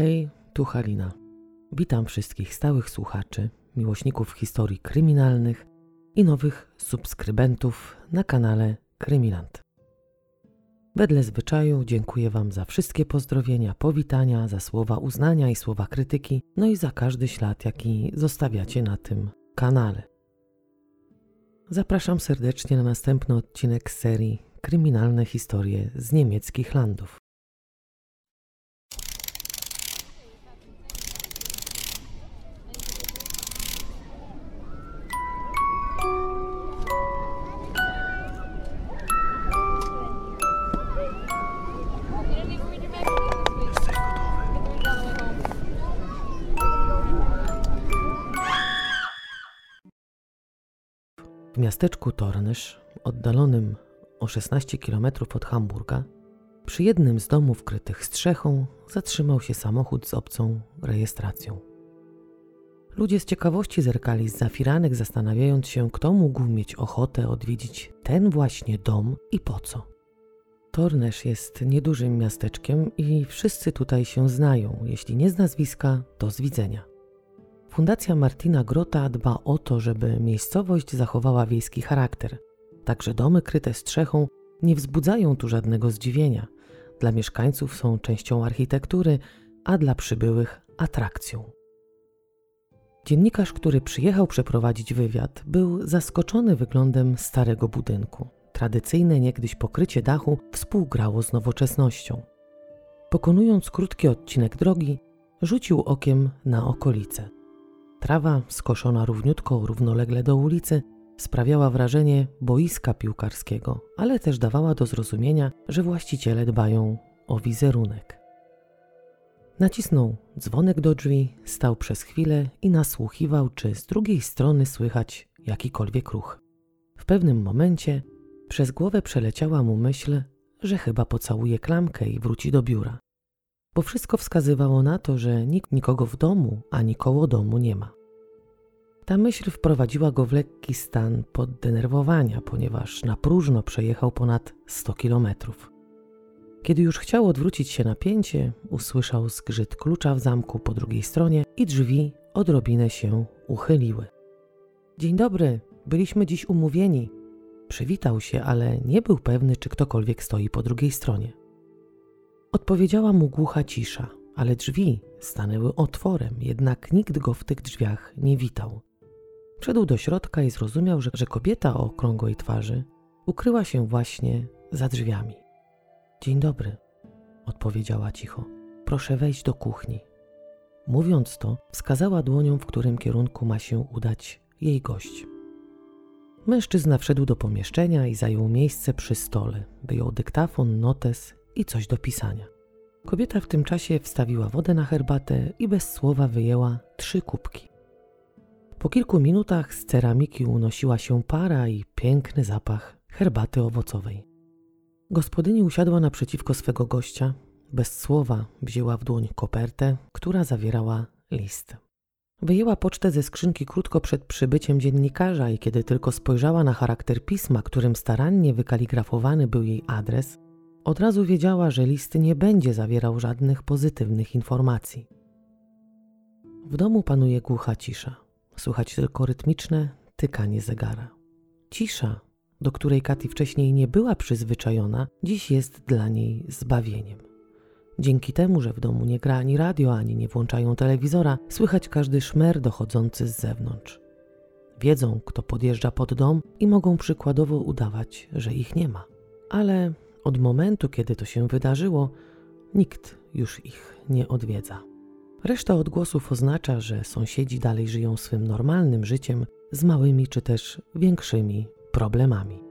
Hej, tu Halina. Witam wszystkich stałych słuchaczy, miłośników historii kryminalnych i nowych subskrybentów na kanale Krymiland. Wedle zwyczaju dziękuję Wam za wszystkie pozdrowienia, powitania, za słowa uznania i słowa krytyki, no i za każdy ślad, jaki zostawiacie na tym kanale. Zapraszam serdecznie na następny odcinek serii Kryminalne historie z niemieckich landów. Miasteczku Tornysz, oddalonym o 16 km od Hamburga, przy jednym z domów krytych strzechą zatrzymał się samochód z obcą rejestracją. Ludzie z ciekawości zerkali z zafiranek, zastanawiając się, kto mógł mieć ochotę odwiedzić ten właśnie dom i po co. Tornesz jest niedużym miasteczkiem i wszyscy tutaj się znają, jeśli nie z nazwiska, to z widzenia. Fundacja Martina Grota dba o to, żeby miejscowość zachowała wiejski charakter. Także domy kryte strzechą nie wzbudzają tu żadnego zdziwienia. Dla mieszkańców są częścią architektury, a dla przybyłych atrakcją. Dziennikarz, który przyjechał przeprowadzić wywiad, był zaskoczony wyglądem starego budynku. Tradycyjne niegdyś pokrycie dachu współgrało z nowoczesnością. Pokonując krótki odcinek drogi, rzucił okiem na okolice. Trawa, skoszona równiutko, równolegle do ulicy, sprawiała wrażenie boiska piłkarskiego, ale też dawała do zrozumienia, że właściciele dbają o wizerunek. Nacisnął dzwonek do drzwi, stał przez chwilę i nasłuchiwał, czy z drugiej strony słychać jakikolwiek ruch. W pewnym momencie przez głowę przeleciała mu myśl, że chyba pocałuje klamkę i wróci do biura. Bo wszystko wskazywało na to, że nikt nikogo w domu ani koło domu nie ma. Ta myśl wprowadziła go w lekki stan poddenerwowania, ponieważ na próżno przejechał ponad 100 kilometrów. Kiedy już chciał odwrócić się na pięcie, usłyszał zgrzyt klucza w zamku po drugiej stronie i drzwi odrobinę się uchyliły. Dzień dobry, byliśmy dziś umówieni. Przywitał się, ale nie był pewny, czy ktokolwiek stoi po drugiej stronie. Odpowiedziała mu głucha cisza, ale drzwi stanęły otworem, jednak nikt go w tych drzwiach nie witał. Wszedł do środka i zrozumiał, że, że kobieta o okrągłej twarzy ukryła się właśnie za drzwiami. Dzień dobry, odpowiedziała cicho. Proszę wejść do kuchni. Mówiąc to, wskazała dłonią, w którym kierunku ma się udać jej gość. Mężczyzna wszedł do pomieszczenia i zajął miejsce przy stole. Wyjął dyktafon, notes i coś do pisania. Kobieta w tym czasie wstawiła wodę na herbatę i bez słowa wyjęła trzy kubki. Po kilku minutach z ceramiki unosiła się para i piękny zapach herbaty owocowej. Gospodyni usiadła naprzeciwko swego gościa. Bez słowa wzięła w dłoń kopertę, która zawierała list. Wyjęła pocztę ze skrzynki krótko przed przybyciem dziennikarza i kiedy tylko spojrzała na charakter pisma, którym starannie wykaligrafowany był jej adres, od razu wiedziała, że list nie będzie zawierał żadnych pozytywnych informacji. W domu panuje głucha cisza. Słychać tylko rytmiczne tykanie zegara. Cisza, do której Katy wcześniej nie była przyzwyczajona, dziś jest dla niej zbawieniem. Dzięki temu, że w domu nie gra ani radio, ani nie włączają telewizora, słychać każdy szmer dochodzący z zewnątrz. Wiedzą, kto podjeżdża pod dom i mogą przykładowo udawać, że ich nie ma. Ale od momentu, kiedy to się wydarzyło, nikt już ich nie odwiedza. Reszta odgłosów oznacza, że sąsiedzi dalej żyją swym normalnym życiem z małymi czy też większymi problemami.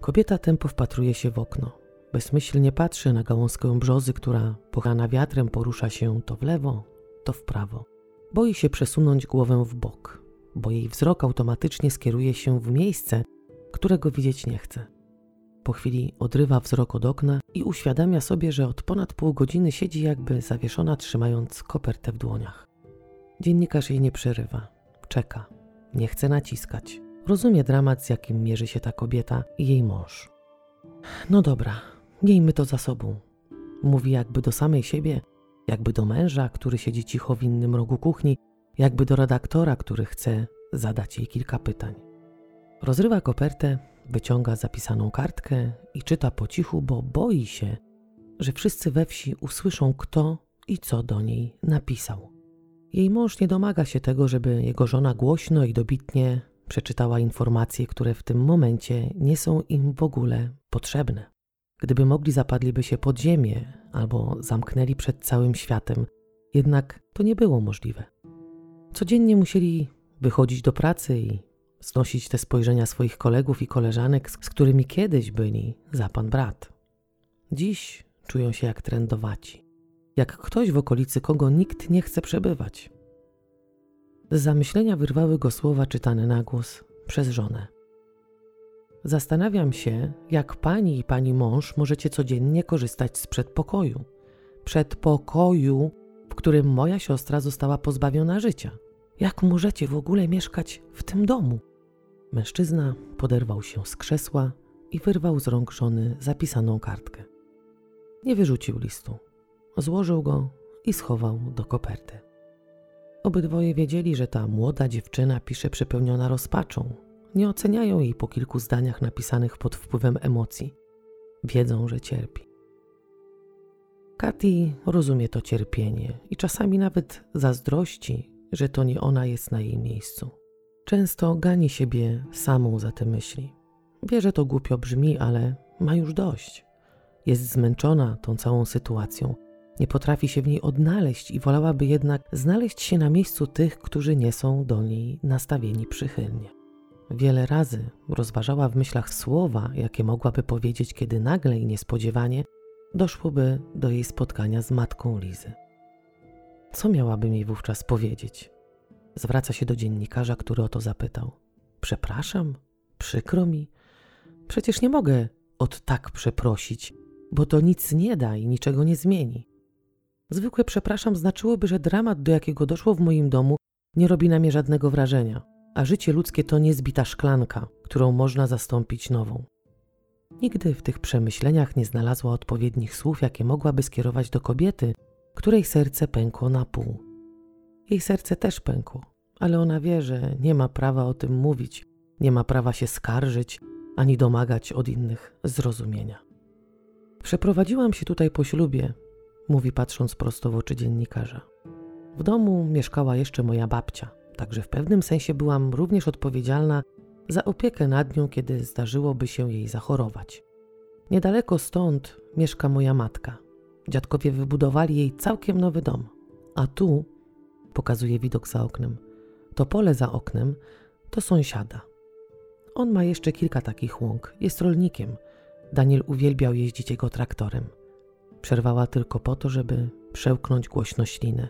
Kobieta tempo wpatruje się w okno. Bezmyślnie patrzy na gałązkę brzozy, która pochana wiatrem porusza się to w lewo, to w prawo. Boi się przesunąć głowę w bok, bo jej wzrok automatycznie skieruje się w miejsce, którego widzieć nie chce. Po chwili odrywa wzrok od okna i uświadamia sobie, że od ponad pół godziny siedzi jakby zawieszona, trzymając kopertę w dłoniach. Dziennikarz jej nie przerywa. Czeka. Nie chce naciskać. Rozumie dramat, z jakim mierzy się ta kobieta i jej mąż. No dobra, miejmy to za sobą. Mówi jakby do samej siebie, jakby do męża, który siedzi cicho w innym rogu kuchni, jakby do redaktora, który chce zadać jej kilka pytań. Rozrywa kopertę, wyciąga zapisaną kartkę i czyta po cichu, bo boi się, że wszyscy we wsi usłyszą, kto i co do niej napisał. Jej mąż nie domaga się tego, żeby jego żona głośno i dobitnie przeczytała informacje, które w tym momencie nie są im w ogóle potrzebne. Gdyby mogli, zapadliby się pod ziemię albo zamknęli przed całym światem, jednak to nie było możliwe. Codziennie musieli wychodzić do pracy i znosić te spojrzenia swoich kolegów i koleżanek, z którymi kiedyś byli za pan brat. Dziś czują się jak trendowaci, jak ktoś w okolicy, kogo nikt nie chce przebywać. Z zamyślenia wyrwały go słowa czytane na głos przez żonę. Zastanawiam się, jak pani i pani mąż możecie codziennie korzystać z przedpokoju. Przedpokoju, w którym moja siostra została pozbawiona życia. Jak możecie w ogóle mieszkać w tym domu? Mężczyzna poderwał się z krzesła i wyrwał z rąk żony zapisaną kartkę. Nie wyrzucił listu. Złożył go i schował do koperty. Obydwoje wiedzieli, że ta młoda dziewczyna pisze przepełniona rozpaczą. Nie oceniają jej po kilku zdaniach napisanych pod wpływem emocji. Wiedzą, że cierpi. Katy rozumie to cierpienie i czasami nawet zazdrości, że to nie ona jest na jej miejscu. Często gani siebie samą za te myśli. Wie, że to głupio brzmi, ale ma już dość. Jest zmęczona tą całą sytuacją. Nie potrafi się w niej odnaleźć i wolałaby jednak znaleźć się na miejscu tych, którzy nie są do niej nastawieni przychylnie. Wiele razy rozważała w myślach słowa, jakie mogłaby powiedzieć, kiedy nagle i niespodziewanie doszłoby do jej spotkania z matką Lizy. Co miałabym jej wówczas powiedzieć? Zwraca się do dziennikarza, który o to zapytał. Przepraszam, przykro mi. Przecież nie mogę od tak przeprosić, bo to nic nie da i niczego nie zmieni. Zwykłe przepraszam znaczyłoby, że dramat, do jakiego doszło w moim domu, nie robi na mnie żadnego wrażenia, a życie ludzkie to niezbita szklanka, którą można zastąpić nową. Nigdy w tych przemyśleniach nie znalazła odpowiednich słów, jakie mogłaby skierować do kobiety, której serce pękło na pół. Jej serce też pękło, ale ona wie, że nie ma prawa o tym mówić, nie ma prawa się skarżyć ani domagać od innych zrozumienia. Przeprowadziłam się tutaj po ślubie, mówi patrząc prosto w oczy dziennikarza. W domu mieszkała jeszcze moja babcia, także w pewnym sensie byłam również odpowiedzialna za opiekę nad nią, kiedy zdarzyłoby się jej zachorować. Niedaleko stąd mieszka moja matka. Dziadkowie wybudowali jej całkiem nowy dom, a tu pokazuje widok za oknem. To pole za oknem to sąsiada. On ma jeszcze kilka takich łąk, jest rolnikiem. Daniel uwielbiał jeździć jego traktorem. Przerwała tylko po to, żeby przełknąć głośno ślinę,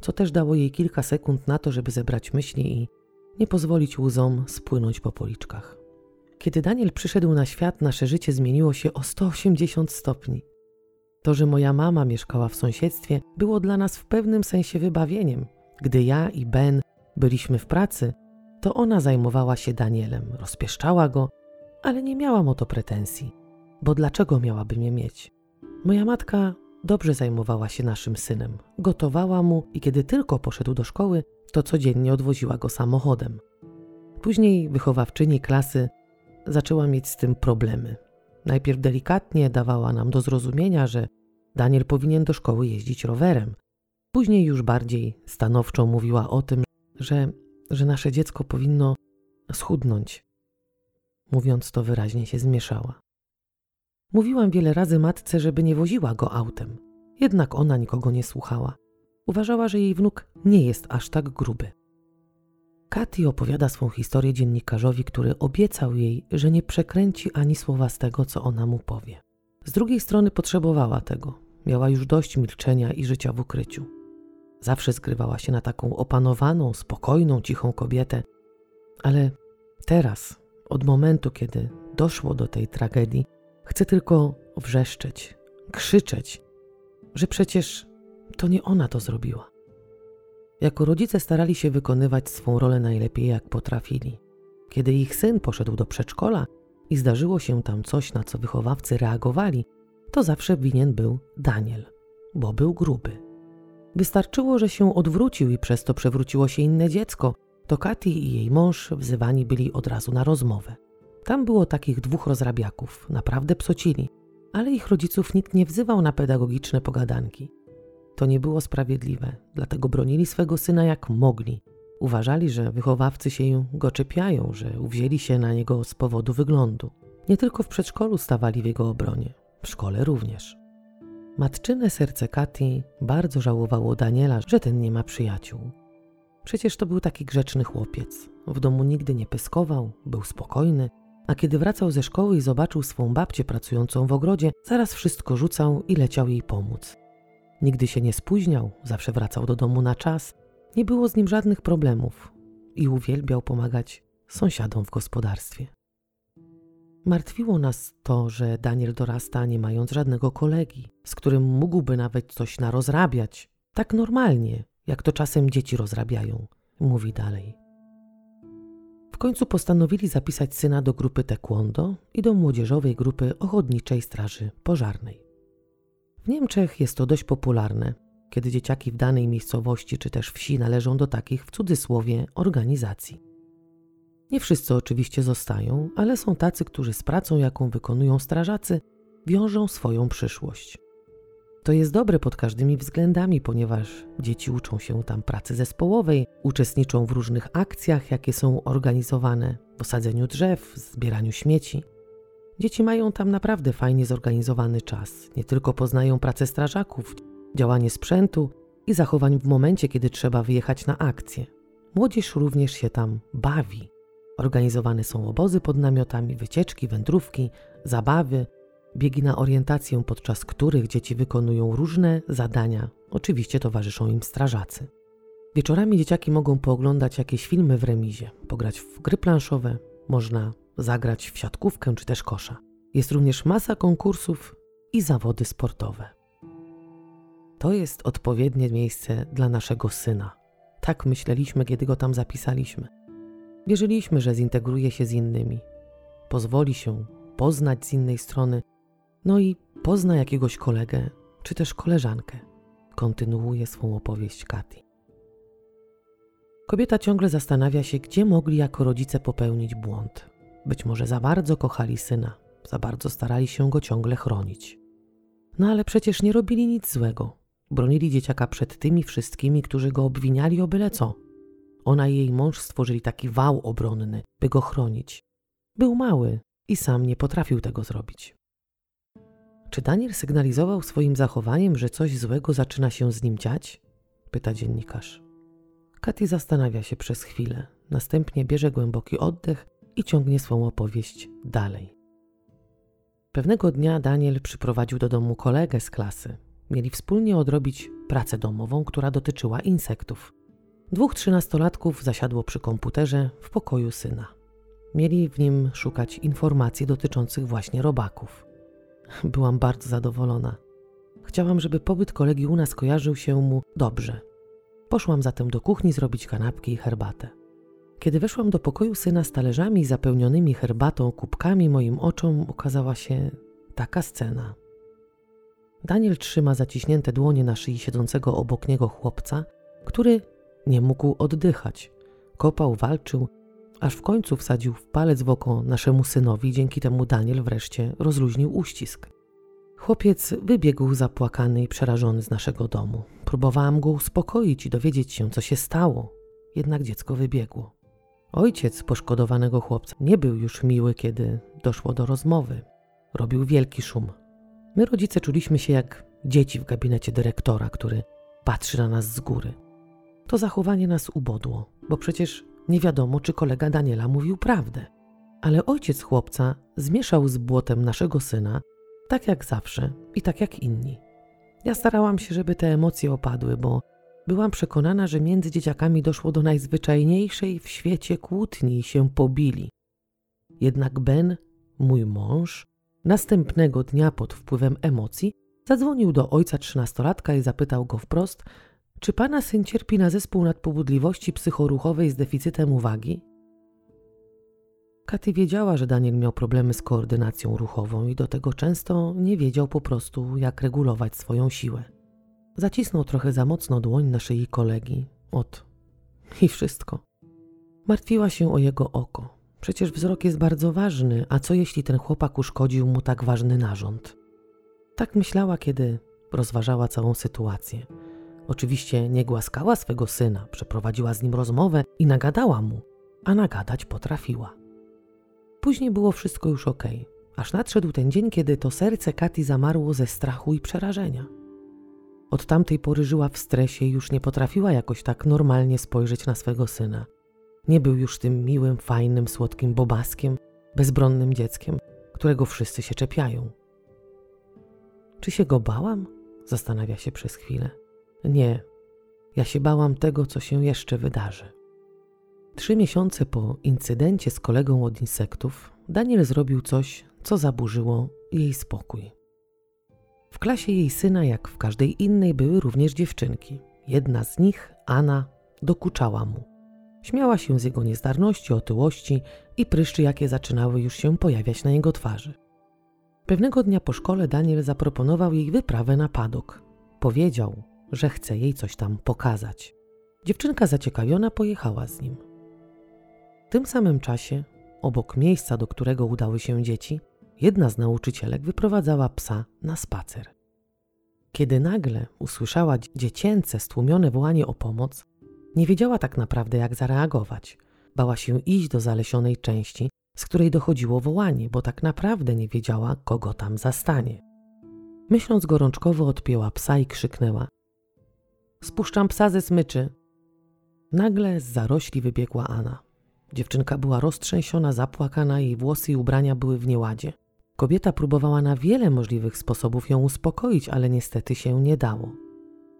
co też dało jej kilka sekund na to, żeby zebrać myśli i nie pozwolić łzom spłynąć po policzkach. Kiedy Daniel przyszedł na świat, nasze życie zmieniło się o 180 stopni. To, że moja mama mieszkała w sąsiedztwie, było dla nas w pewnym sensie wybawieniem. Gdy ja i Ben byliśmy w pracy, to ona zajmowała się Danielem, rozpieszczała go, ale nie miałam o to pretensji, bo dlaczego miałaby mnie mieć? Moja matka dobrze zajmowała się naszym synem, gotowała mu i kiedy tylko poszedł do szkoły, to codziennie odwoziła go samochodem. Później wychowawczyni klasy zaczęła mieć z tym problemy. Najpierw delikatnie dawała nam do zrozumienia, że Daniel powinien do szkoły jeździć rowerem, Później już bardziej stanowczo mówiła o tym, że, że nasze dziecko powinno schudnąć. Mówiąc to wyraźnie się zmieszała. Mówiłam wiele razy matce, żeby nie woziła go autem. Jednak ona nikogo nie słuchała. Uważała, że jej wnuk nie jest aż tak gruby. Katy opowiada swą historię dziennikarzowi, który obiecał jej, że nie przekręci ani słowa z tego, co ona mu powie. Z drugiej strony potrzebowała tego. Miała już dość milczenia i życia w ukryciu. Zawsze zgrywała się na taką opanowaną, spokojną, cichą kobietę, ale teraz, od momentu, kiedy doszło do tej tragedii, chce tylko wrzeszczeć, krzyczeć, że przecież to nie ona to zrobiła. Jako rodzice starali się wykonywać swą rolę najlepiej, jak potrafili. Kiedy ich syn poszedł do przedszkola i zdarzyło się tam coś, na co wychowawcy reagowali, to zawsze winien był Daniel, bo był gruby. Wystarczyło, że się odwrócił i przez to przewróciło się inne dziecko, to Katy i jej mąż wzywani byli od razu na rozmowę. Tam było takich dwóch rozrabiaków, naprawdę psocili, ale ich rodziców nikt nie wzywał na pedagogiczne pogadanki. To nie było sprawiedliwe, dlatego bronili swego syna jak mogli. Uważali, że wychowawcy się go czepiają, że uwzięli się na niego z powodu wyglądu. Nie tylko w przedszkolu stawali w jego obronie, w szkole również. Matczyne serce Katy bardzo żałowało Daniela, że ten nie ma przyjaciół. Przecież to był taki grzeczny chłopiec. W domu nigdy nie pyskował, był spokojny, a kiedy wracał ze szkoły i zobaczył swą babcię pracującą w ogrodzie, zaraz wszystko rzucał i leciał jej pomóc. Nigdy się nie spóźniał, zawsze wracał do domu na czas, nie było z nim żadnych problemów i uwielbiał pomagać sąsiadom w gospodarstwie. Martwiło nas to, że Daniel dorasta nie mając żadnego kolegi, z którym mógłby nawet coś narozrabiać, tak normalnie, jak to czasem dzieci rozrabiają, mówi dalej. W końcu postanowili zapisać syna do grupy taekwondo i do młodzieżowej grupy ochotniczej straży pożarnej. W Niemczech jest to dość popularne, kiedy dzieciaki w danej miejscowości czy też wsi należą do takich w cudzysłowie organizacji. Nie wszyscy oczywiście zostają, ale są tacy, którzy z pracą, jaką wykonują strażacy, wiążą swoją przyszłość. To jest dobre pod każdymi względami, ponieważ dzieci uczą się tam pracy zespołowej, uczestniczą w różnych akcjach, jakie są organizowane w osadzeniu drzew, zbieraniu śmieci. Dzieci mają tam naprawdę fajnie zorganizowany czas. Nie tylko poznają pracę strażaków, działanie sprzętu i zachowań w momencie, kiedy trzeba wyjechać na akcję. Młodzież również się tam bawi. Organizowane są obozy pod namiotami, wycieczki, wędrówki, zabawy, biegi na orientację, podczas których dzieci wykonują różne zadania. Oczywiście towarzyszą im strażacy. Wieczorami dzieciaki mogą pooglądać jakieś filmy w remizie, pograć w gry planszowe, można zagrać w siatkówkę czy też kosza. Jest również masa konkursów i zawody sportowe. To jest odpowiednie miejsce dla naszego syna. Tak myśleliśmy, kiedy go tam zapisaliśmy. Wierzyliśmy, że zintegruje się z innymi, pozwoli się poznać z innej strony, no i pozna jakiegoś kolegę czy też koleżankę. Kontynuuje swą opowieść Katy. Kobieta ciągle zastanawia się, gdzie mogli jako rodzice popełnić błąd. Być może za bardzo kochali syna, za bardzo starali się go ciągle chronić. No ale przecież nie robili nic złego. Bronili dzieciaka przed tymi wszystkimi, którzy go obwiniali o byle co. Ona i jej mąż stworzyli taki wał obronny, by go chronić. Był mały i sam nie potrafił tego zrobić. Czy Daniel sygnalizował swoim zachowaniem, że coś złego zaczyna się z nim dziać? Pyta dziennikarz. Katy zastanawia się przez chwilę, następnie bierze głęboki oddech i ciągnie swą opowieść dalej. Pewnego dnia Daniel przyprowadził do domu kolegę z klasy. Mieli wspólnie odrobić pracę domową, która dotyczyła insektów. Dwóch trzynastolatków zasiadło przy komputerze w pokoju syna. Mieli w nim szukać informacji dotyczących właśnie robaków. Byłam bardzo zadowolona. Chciałam, żeby pobyt kolegi u nas kojarzył się mu dobrze. Poszłam zatem do kuchni zrobić kanapki i herbatę. Kiedy weszłam do pokoju syna z talerzami zapełnionymi herbatą, kubkami, moim oczom ukazała się taka scena. Daniel trzyma zaciśnięte dłonie na szyi siedzącego obok niego chłopca, który nie mógł oddychać. Kopał, walczył, aż w końcu wsadził w palec w oko naszemu synowi, dzięki temu Daniel wreszcie rozluźnił uścisk. Chłopiec wybiegł zapłakany i przerażony z naszego domu. Próbowałam go uspokoić i dowiedzieć się, co się stało, jednak dziecko wybiegło. Ojciec poszkodowanego chłopca nie był już miły, kiedy doszło do rozmowy. Robił wielki szum. My, rodzice, czuliśmy się jak dzieci w gabinecie dyrektora, który patrzy na nas z góry. To zachowanie nas ubodło, bo przecież nie wiadomo, czy kolega Daniela mówił prawdę. Ale ojciec chłopca zmieszał z błotem naszego syna, tak jak zawsze i tak jak inni. Ja starałam się, żeby te emocje opadły, bo byłam przekonana, że między dzieciakami doszło do najzwyczajniejszej w świecie kłótni i się pobili. Jednak Ben, mój mąż, następnego dnia pod wpływem emocji zadzwonił do ojca trzynastolatka i zapytał go wprost, czy pana syn cierpi na zespół nadpobudliwości psychoruchowej z deficytem uwagi? Katy wiedziała, że Daniel miał problemy z koordynacją ruchową i do tego często nie wiedział po prostu, jak regulować swoją siłę. Zacisnął trochę za mocno dłoń na szyi kolegi. Ot. I wszystko. Martwiła się o jego oko. Przecież wzrok jest bardzo ważny, a co jeśli ten chłopak uszkodził mu tak ważny narząd? Tak myślała, kiedy rozważała całą sytuację. Oczywiście nie głaskała swego syna, przeprowadziła z nim rozmowę i nagadała mu, a nagadać potrafiła. Później było wszystko już ok, aż nadszedł ten dzień, kiedy to serce Katy zamarło ze strachu i przerażenia. Od tamtej pory żyła w stresie i już nie potrafiła jakoś tak normalnie spojrzeć na swego syna. Nie był już tym miłym, fajnym, słodkim bobaskiem, bezbronnym dzieckiem, którego wszyscy się czepiają. Czy się go bałam? Zastanawia się przez chwilę. Nie, ja się bałam tego, co się jeszcze wydarzy. Trzy miesiące po incydencie z kolegą od insektów, Daniel zrobił coś, co zaburzyło jej spokój. W klasie jej syna, jak w każdej innej, były również dziewczynki. Jedna z nich, Anna, dokuczała mu. Śmiała się z jego niezdarności, otyłości i pryszczy, jakie zaczynały już się pojawiać na jego twarzy. Pewnego dnia po szkole Daniel zaproponował jej wyprawę na padok. Powiedział, że chce jej coś tam pokazać. Dziewczynka zaciekawiona pojechała z nim. W tym samym czasie, obok miejsca, do którego udały się dzieci, jedna z nauczycielek wyprowadzała psa na spacer. Kiedy nagle usłyszała dziecięce, stłumione wołanie o pomoc, nie wiedziała tak naprawdę, jak zareagować. Bała się iść do zalesionej części, z której dochodziło wołanie, bo tak naprawdę nie wiedziała, kogo tam zastanie. Myśląc gorączkowo, odpięła psa i krzyknęła: Spuszczam psa ze smyczy. Nagle z zarośli wybiegła Anna. Dziewczynka była roztrzęsiona, zapłakana, jej włosy i ubrania były w nieładzie. Kobieta próbowała na wiele możliwych sposobów ją uspokoić, ale niestety się nie dało.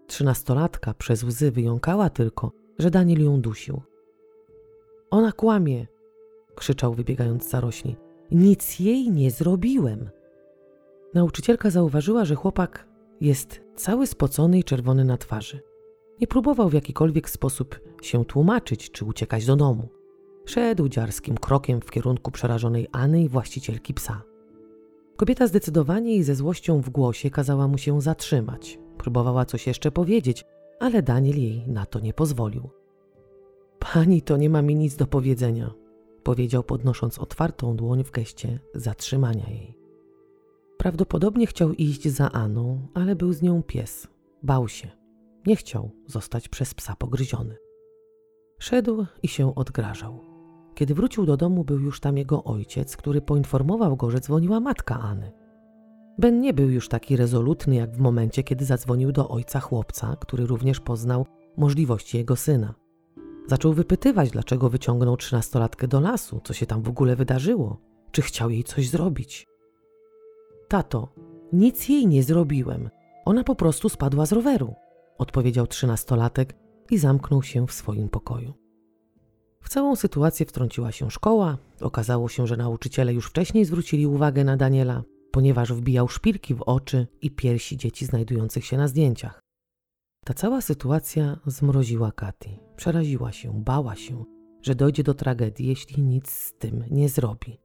Trzynastolatka przez łzy wyjąkała tylko, że Daniel ją dusił. Ona kłamie, krzyczał wybiegając z zarośli. Nic jej nie zrobiłem. Nauczycielka zauważyła, że chłopak jest cały spocony i czerwony na twarzy. Nie próbował w jakikolwiek sposób się tłumaczyć czy uciekać do domu. Szedł dziarskim krokiem w kierunku przerażonej Anny i właścicielki psa. Kobieta zdecydowanie i ze złością w głosie kazała mu się zatrzymać. Próbowała coś jeszcze powiedzieć, ale Daniel jej na to nie pozwolił. Pani to nie ma mi nic do powiedzenia, powiedział podnosząc otwartą dłoń w geście zatrzymania jej. Prawdopodobnie chciał iść za Aną, ale był z nią pies. Bał się. Nie chciał zostać przez psa pogryziony. Szedł i się odgrażał. Kiedy wrócił do domu, był już tam jego ojciec, który poinformował go, że dzwoniła matka Any. Ben nie był już taki rezolutny jak w momencie, kiedy zadzwonił do ojca chłopca, który również poznał możliwości jego syna. Zaczął wypytywać, dlaczego wyciągnął trzynastolatkę do lasu, co się tam w ogóle wydarzyło, czy chciał jej coś zrobić. Tato, nic jej nie zrobiłem. Ona po prostu spadła z roweru, odpowiedział trzynastolatek i zamknął się w swoim pokoju. W całą sytuację wtrąciła się szkoła. Okazało się, że nauczyciele już wcześniej zwrócili uwagę na Daniela, ponieważ wbijał szpilki w oczy i piersi dzieci znajdujących się na zdjęciach. Ta cała sytuacja zmroziła Katy. Przeraziła się, bała się, że dojdzie do tragedii, jeśli nic z tym nie zrobi.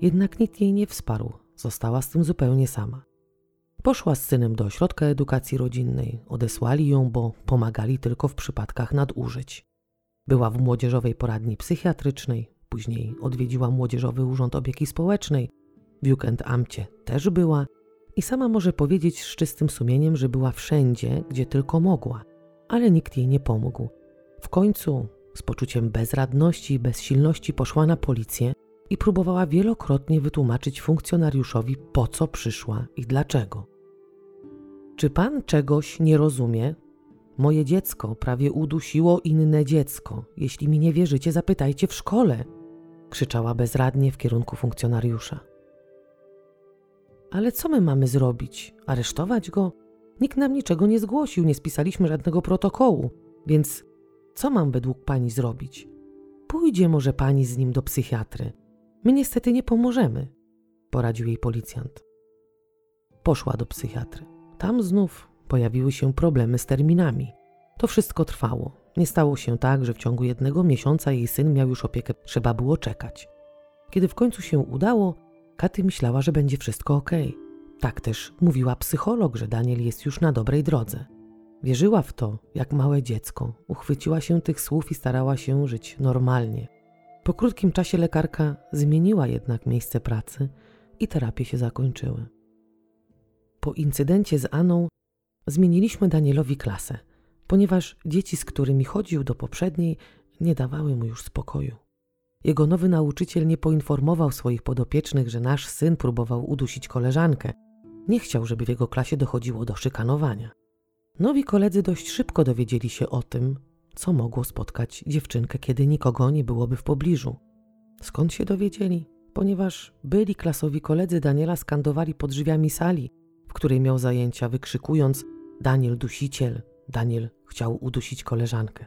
Jednak nikt jej nie wsparł, została z tym zupełnie sama. Poszła z synem do ośrodka edukacji rodzinnej, odesłali ją, bo pomagali tylko w przypadkach nadużyć. Była w młodzieżowej poradni psychiatrycznej, później odwiedziła Młodzieżowy Urząd Opieki Społecznej, w Jugendamcie też była i sama może powiedzieć z czystym sumieniem, że była wszędzie, gdzie tylko mogła, ale nikt jej nie pomógł. W końcu, z poczuciem bezradności i bezsilności, poszła na policję i próbowała wielokrotnie wytłumaczyć funkcjonariuszowi, po co przyszła i dlaczego. Czy pan czegoś nie rozumie? Moje dziecko prawie udusiło inne dziecko. Jeśli mi nie wierzycie, zapytajcie w szkole, krzyczała bezradnie w kierunku funkcjonariusza. Ale co my mamy zrobić? Aresztować go? Nikt nam niczego nie zgłosił, nie spisaliśmy żadnego protokołu, więc co mam według pani zrobić? Pójdzie może pani z nim do psychiatry. My niestety nie pomożemy, poradził jej policjant. Poszła do psychiatry. Tam znów pojawiły się problemy z terminami. To wszystko trwało. Nie stało się tak, że w ciągu jednego miesiąca jej syn miał już opiekę, trzeba było czekać. Kiedy w końcu się udało, Katy myślała, że będzie wszystko ok. Tak też mówiła psycholog, że Daniel jest już na dobrej drodze. Wierzyła w to, jak małe dziecko, uchwyciła się tych słów i starała się żyć normalnie. Po krótkim czasie lekarka zmieniła jednak miejsce pracy i terapie się zakończyły. Po incydencie z Aną zmieniliśmy Danielowi klasę, ponieważ dzieci, z którymi chodził do poprzedniej, nie dawały mu już spokoju. Jego nowy nauczyciel nie poinformował swoich podopiecznych, że nasz syn próbował udusić koleżankę. Nie chciał, żeby w jego klasie dochodziło do szykanowania. Nowi koledzy dość szybko dowiedzieli się o tym, co mogło spotkać dziewczynkę, kiedy nikogo nie byłoby w pobliżu. Skąd się dowiedzieli? Ponieważ byli klasowi koledzy Daniela skandowali pod drzwiami sali, której miał zajęcia, wykrzykując Daniel dusiciel, Daniel chciał udusić koleżankę.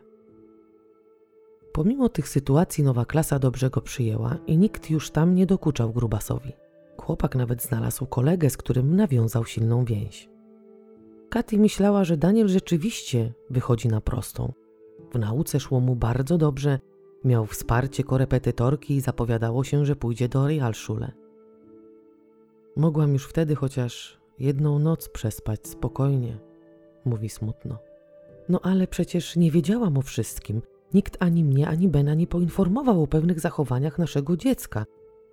Pomimo tych sytuacji nowa klasa dobrze go przyjęła i nikt już tam nie dokuczał grubasowi. Chłopak nawet znalazł kolegę, z którym nawiązał silną więź. Katy myślała, że Daniel rzeczywiście wychodzi na prostą. W nauce szło mu bardzo dobrze, miał wsparcie korepetytorki i zapowiadało się, że pójdzie do Realschule. Mogłam już wtedy chociaż jedną noc przespać spokojnie, mówi smutno. No ale przecież nie wiedziałam o wszystkim. Nikt ani mnie, ani Bena nie poinformował o pewnych zachowaniach naszego dziecka.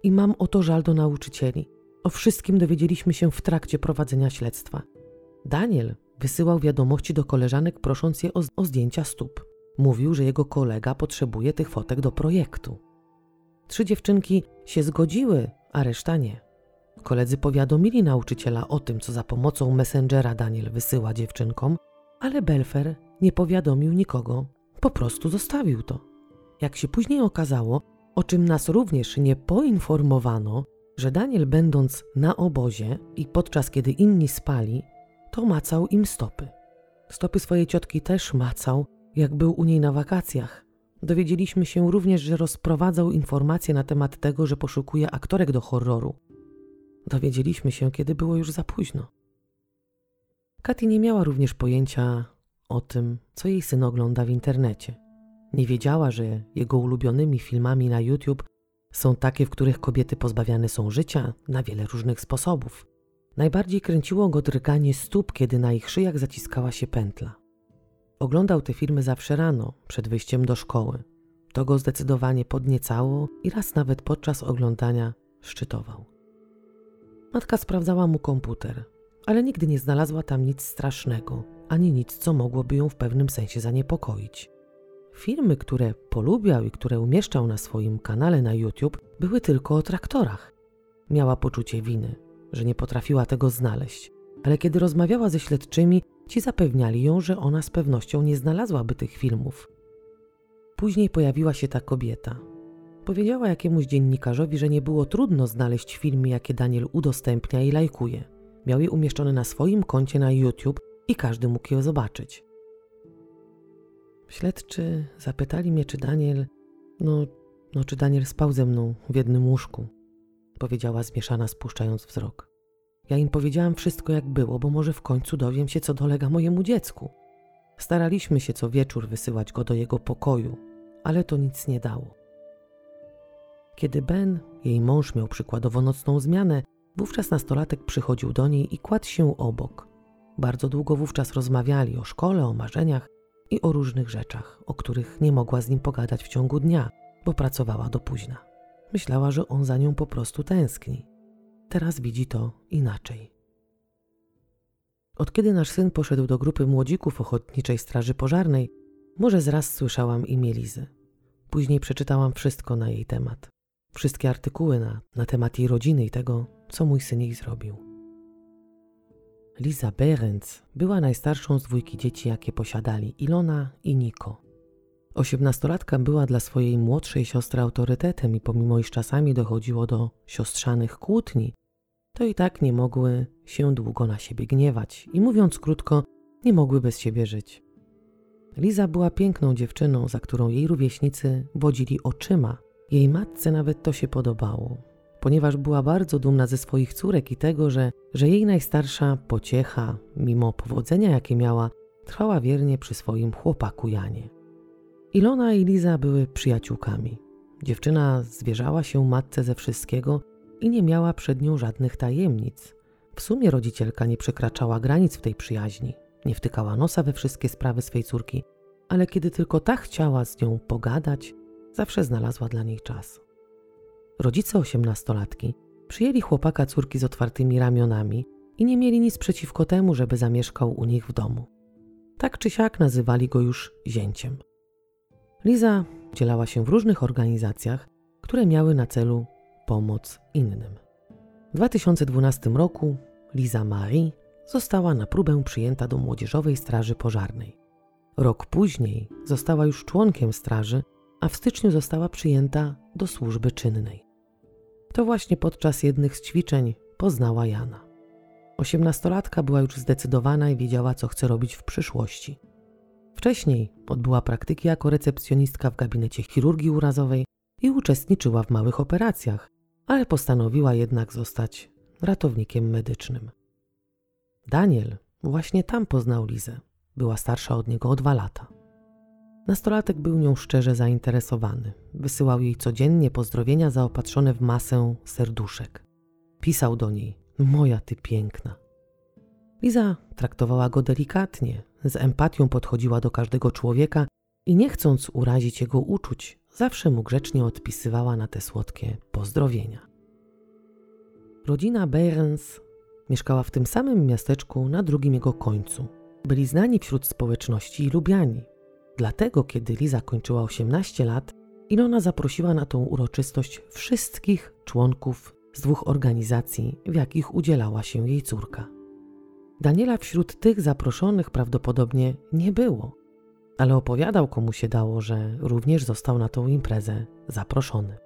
I mam o to żal do nauczycieli. O wszystkim dowiedzieliśmy się w trakcie prowadzenia śledztwa. Daniel wysyłał wiadomości do koleżanek, prosząc je o, o zdjęcia stóp. Mówił, że jego kolega potrzebuje tych fotek do projektu. Trzy dziewczynki się zgodziły, a reszta nie. Koledzy powiadomili nauczyciela o tym, co za pomocą Messengera Daniel wysyła dziewczynkom, ale Belfer nie powiadomił nikogo, po prostu zostawił to. Jak się później okazało, o czym nas również nie poinformowano, że Daniel, będąc na obozie i podczas kiedy inni spali, to macał im stopy. Stopy swojej ciotki też macał, jak był u niej na wakacjach. Dowiedzieliśmy się również, że rozprowadzał informacje na temat tego, że poszukuje aktorek do horroru. Dowiedzieliśmy się, kiedy było już za późno. Katy nie miała również pojęcia o tym, co jej syn ogląda w internecie. Nie wiedziała, że jego ulubionymi filmami na YouTube są takie, w których kobiety pozbawiane są życia na wiele różnych sposobów. Najbardziej kręciło go drganie stóp, kiedy na ich szyjach zaciskała się pętla. Oglądał te filmy zawsze rano, przed wyjściem do szkoły. To go zdecydowanie podniecało i raz nawet podczas oglądania szczytował. Matka sprawdzała mu komputer, ale nigdy nie znalazła tam nic strasznego, ani nic, co mogłoby ją w pewnym sensie zaniepokoić. Filmy, które polubiał i które umieszczał na swoim kanale na YouTube, były tylko o traktorach. Miała poczucie winy, że nie potrafiła tego znaleźć, ale kiedy rozmawiała ze śledczymi, ci zapewniali ją, że ona z pewnością nie znalazłaby tych filmów. Później pojawiła się ta kobieta. Powiedziała jakiemuś dziennikarzowi, że nie było trudno znaleźć filmy, jakie Daniel udostępnia i lajkuje. Miał je umieszczone na swoim koncie na YouTube i każdy mógł je zobaczyć. Śledczy zapytali mnie, czy Daniel, no, no, czy Daniel spał ze mną w jednym łóżku, powiedziała zmieszana, spuszczając wzrok. Ja im powiedziałam wszystko jak było, bo może w końcu dowiem się, co dolega mojemu dziecku. Staraliśmy się co wieczór wysyłać go do jego pokoju, ale to nic nie dało. Kiedy Ben, jej mąż, miał przykładowo nocną zmianę, wówczas nastolatek przychodził do niej i kładł się obok. Bardzo długo wówczas rozmawiali o szkole, o marzeniach i o różnych rzeczach, o których nie mogła z nim pogadać w ciągu dnia, bo pracowała do późna. Myślała, że on za nią po prostu tęskni. Teraz widzi to inaczej. Od kiedy nasz syn poszedł do grupy młodzików Ochotniczej Straży Pożarnej, może zraz słyszałam imię Lizy. Później przeczytałam wszystko na jej temat. Wszystkie artykuły na, na temat jej rodziny i tego, co mój syn jej zrobił. Liza Berenc była najstarszą z dwójki dzieci, jakie posiadali Ilona i Niko. Osiemnastolatka była dla swojej młodszej siostry autorytetem i pomimo iż czasami dochodziło do siostrzanych kłótni, to i tak nie mogły się długo na siebie gniewać i mówiąc krótko, nie mogły bez siebie żyć. Liza była piękną dziewczyną, za którą jej rówieśnicy wodzili oczyma. Jej matce nawet to się podobało, ponieważ była bardzo dumna ze swoich córek i tego, że, że jej najstarsza pociecha, mimo powodzenia jakie miała, trwała wiernie przy swoim chłopaku Janie. Ilona i Liza były przyjaciółkami. Dziewczyna zwierzała się matce ze wszystkiego i nie miała przed nią żadnych tajemnic. W sumie rodzicielka nie przekraczała granic w tej przyjaźni. nie wtykała nosa we wszystkie sprawy swej córki, ale kiedy tylko ta chciała z nią pogadać, zawsze znalazła dla niej czas. Rodzice osiemnastolatki przyjęli chłopaka córki z otwartymi ramionami i nie mieli nic przeciwko temu, żeby zamieszkał u nich w domu. Tak czy siak nazywali go już zięciem. Liza udzielała się w różnych organizacjach, które miały na celu pomoc innym. W 2012 roku Liza Marie została na próbę przyjęta do Młodzieżowej Straży Pożarnej. Rok później została już członkiem straży, a w styczniu została przyjęta do służby czynnej. To właśnie podczas jednych z ćwiczeń poznała Jana. Osiemnastolatka była już zdecydowana i wiedziała, co chce robić w przyszłości. Wcześniej odbyła praktyki jako recepcjonistka w gabinecie chirurgii urazowej i uczestniczyła w małych operacjach, ale postanowiła jednak zostać ratownikiem medycznym. Daniel właśnie tam poznał Lizę. Była starsza od niego o dwa lata. Nastolatek był nią szczerze zainteresowany. Wysyłał jej codziennie pozdrowienia zaopatrzone w masę serduszek. Pisał do niej: Moja ty piękna. Liza traktowała go delikatnie, z empatią podchodziła do każdego człowieka i nie chcąc urazić jego uczuć, zawsze mu grzecznie odpisywała na te słodkie pozdrowienia. Rodzina Behrens mieszkała w tym samym miasteczku na drugim jego końcu. Byli znani wśród społeczności i lubiani. Dlatego, kiedy Liza kończyła 18 lat, Ilona zaprosiła na tą uroczystość wszystkich członków z dwóch organizacji, w jakich udzielała się jej córka. Daniela wśród tych zaproszonych prawdopodobnie nie było, ale opowiadał komu się dało, że również został na tą imprezę zaproszony.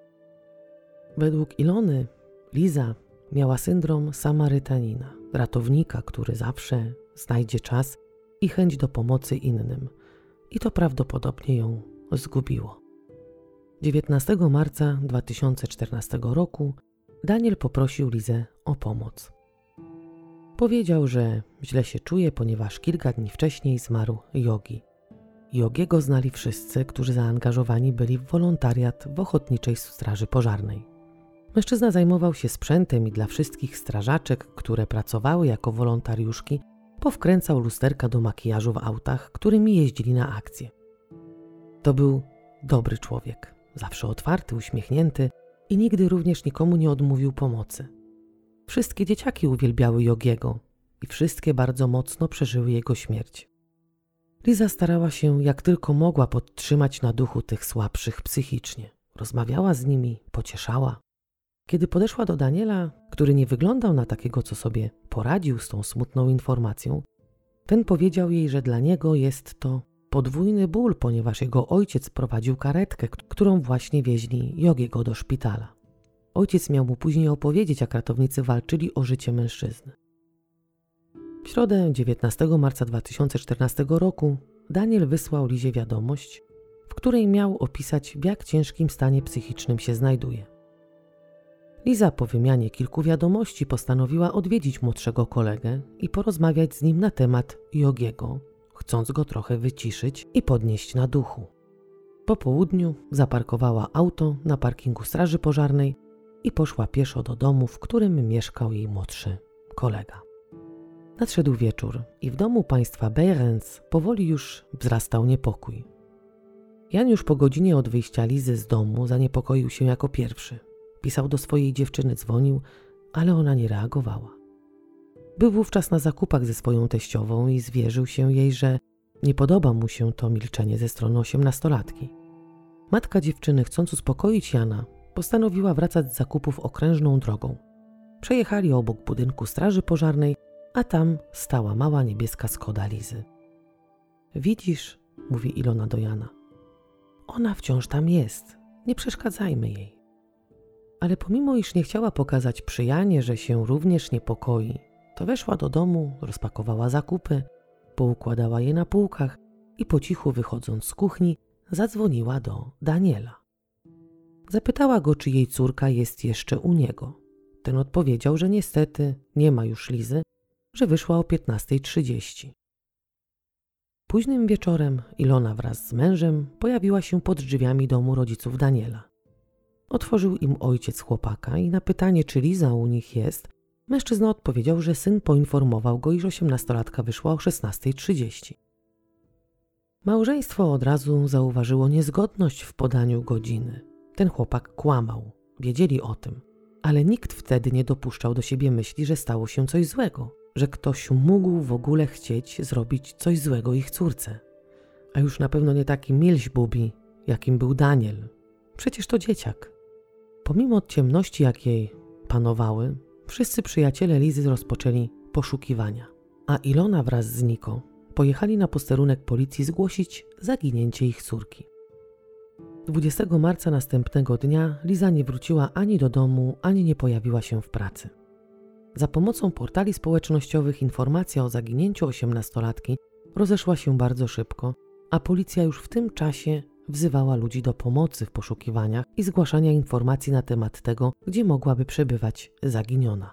Według Ilony, Liza miała syndrom Samarytanina, ratownika, który zawsze znajdzie czas i chęć do pomocy innym, i to prawdopodobnie ją zgubiło. 19 marca 2014 roku Daniel poprosił Lizę o pomoc. Powiedział, że źle się czuje, ponieważ kilka dni wcześniej zmarł Jogi. Jogiego znali wszyscy, którzy zaangażowani byli w wolontariat w Ochotniczej Straży Pożarnej. Mężczyzna zajmował się sprzętem i dla wszystkich strażaczek, które pracowały jako wolontariuszki, powkręcał lusterka do makijażu w autach, którymi jeździli na akcje. To był dobry człowiek, zawsze otwarty, uśmiechnięty i nigdy również nikomu nie odmówił pomocy. Wszystkie dzieciaki uwielbiały Jogiego i wszystkie bardzo mocno przeżyły jego śmierć. Liza starała się jak tylko mogła podtrzymać na duchu tych słabszych psychicznie. Rozmawiała z nimi, pocieszała. Kiedy podeszła do Daniela, który nie wyglądał na takiego, co sobie poradził z tą smutną informacją, ten powiedział jej, że dla niego jest to podwójny ból, ponieważ jego ojciec prowadził karetkę, którą właśnie wieźli Jogiego do szpitala. Ojciec miał mu później opowiedzieć, jak ratownicy walczyli o życie mężczyzny. W środę 19 marca 2014 roku Daniel wysłał Lizie wiadomość, w której miał opisać, w jak ciężkim stanie psychicznym się znajduje. Liza po wymianie kilku wiadomości postanowiła odwiedzić młodszego kolegę i porozmawiać z nim na temat Jogiego, chcąc go trochę wyciszyć i podnieść na duchu. Po południu zaparkowała auto na parkingu Straży Pożarnej i poszła pieszo do domu, w którym mieszkał jej młodszy kolega. Nadszedł wieczór i w domu państwa Behrens powoli już wzrastał niepokój. Jan już po godzinie od wyjścia Lizy z domu zaniepokoił się jako pierwszy. Pisał do swojej dziewczyny, dzwonił, ale ona nie reagowała. Był wówczas na zakupach ze swoją teściową i zwierzył się jej, że nie podoba mu się to milczenie ze strony osiemnastolatki. Matka dziewczyny, chcąc uspokoić Jana, postanowiła wracać z zakupów okrężną drogą. Przejechali obok budynku straży pożarnej, a tam stała mała niebieska skoda Lizy. Widzisz, mówi Ilona do Jana. Ona wciąż tam jest. Nie przeszkadzajmy jej. Ale pomimo iż nie chciała pokazać przyjanie, że się również niepokoi, to weszła do domu, rozpakowała zakupy, poukładała je na półkach i po cichu wychodząc z kuchni, zadzwoniła do Daniela. Zapytała go, czy jej córka jest jeszcze u niego. Ten odpowiedział, że niestety nie ma już Lizy, że wyszła o 15.30. Późnym wieczorem Ilona wraz z mężem pojawiła się pod drzwiami domu rodziców Daniela. Otworzył im ojciec chłopaka i na pytanie, czy Liza u nich jest, Mężczyzna odpowiedział, że syn poinformował go, iż osiemnastolatka wyszła o 16.30. Małżeństwo od razu zauważyło niezgodność w podaniu godziny. Ten chłopak kłamał, wiedzieli o tym, ale nikt wtedy nie dopuszczał do siebie myśli, że stało się coś złego, że ktoś mógł w ogóle chcieć zrobić coś złego ich córce. A już na pewno nie taki milź bubi, jakim był Daniel. Przecież to dzieciak. Pomimo ciemności, jakiej panowały, wszyscy przyjaciele Lizy rozpoczęli poszukiwania, a Ilona wraz z Niko pojechali na posterunek policji zgłosić zaginięcie ich córki. 20 marca następnego dnia Liza nie wróciła ani do domu, ani nie pojawiła się w pracy. Za pomocą portali społecznościowych informacja o zaginięciu osiemnastolatki rozeszła się bardzo szybko, a policja już w tym czasie wzywała ludzi do pomocy w poszukiwaniach i zgłaszania informacji na temat tego, gdzie mogłaby przebywać zaginiona.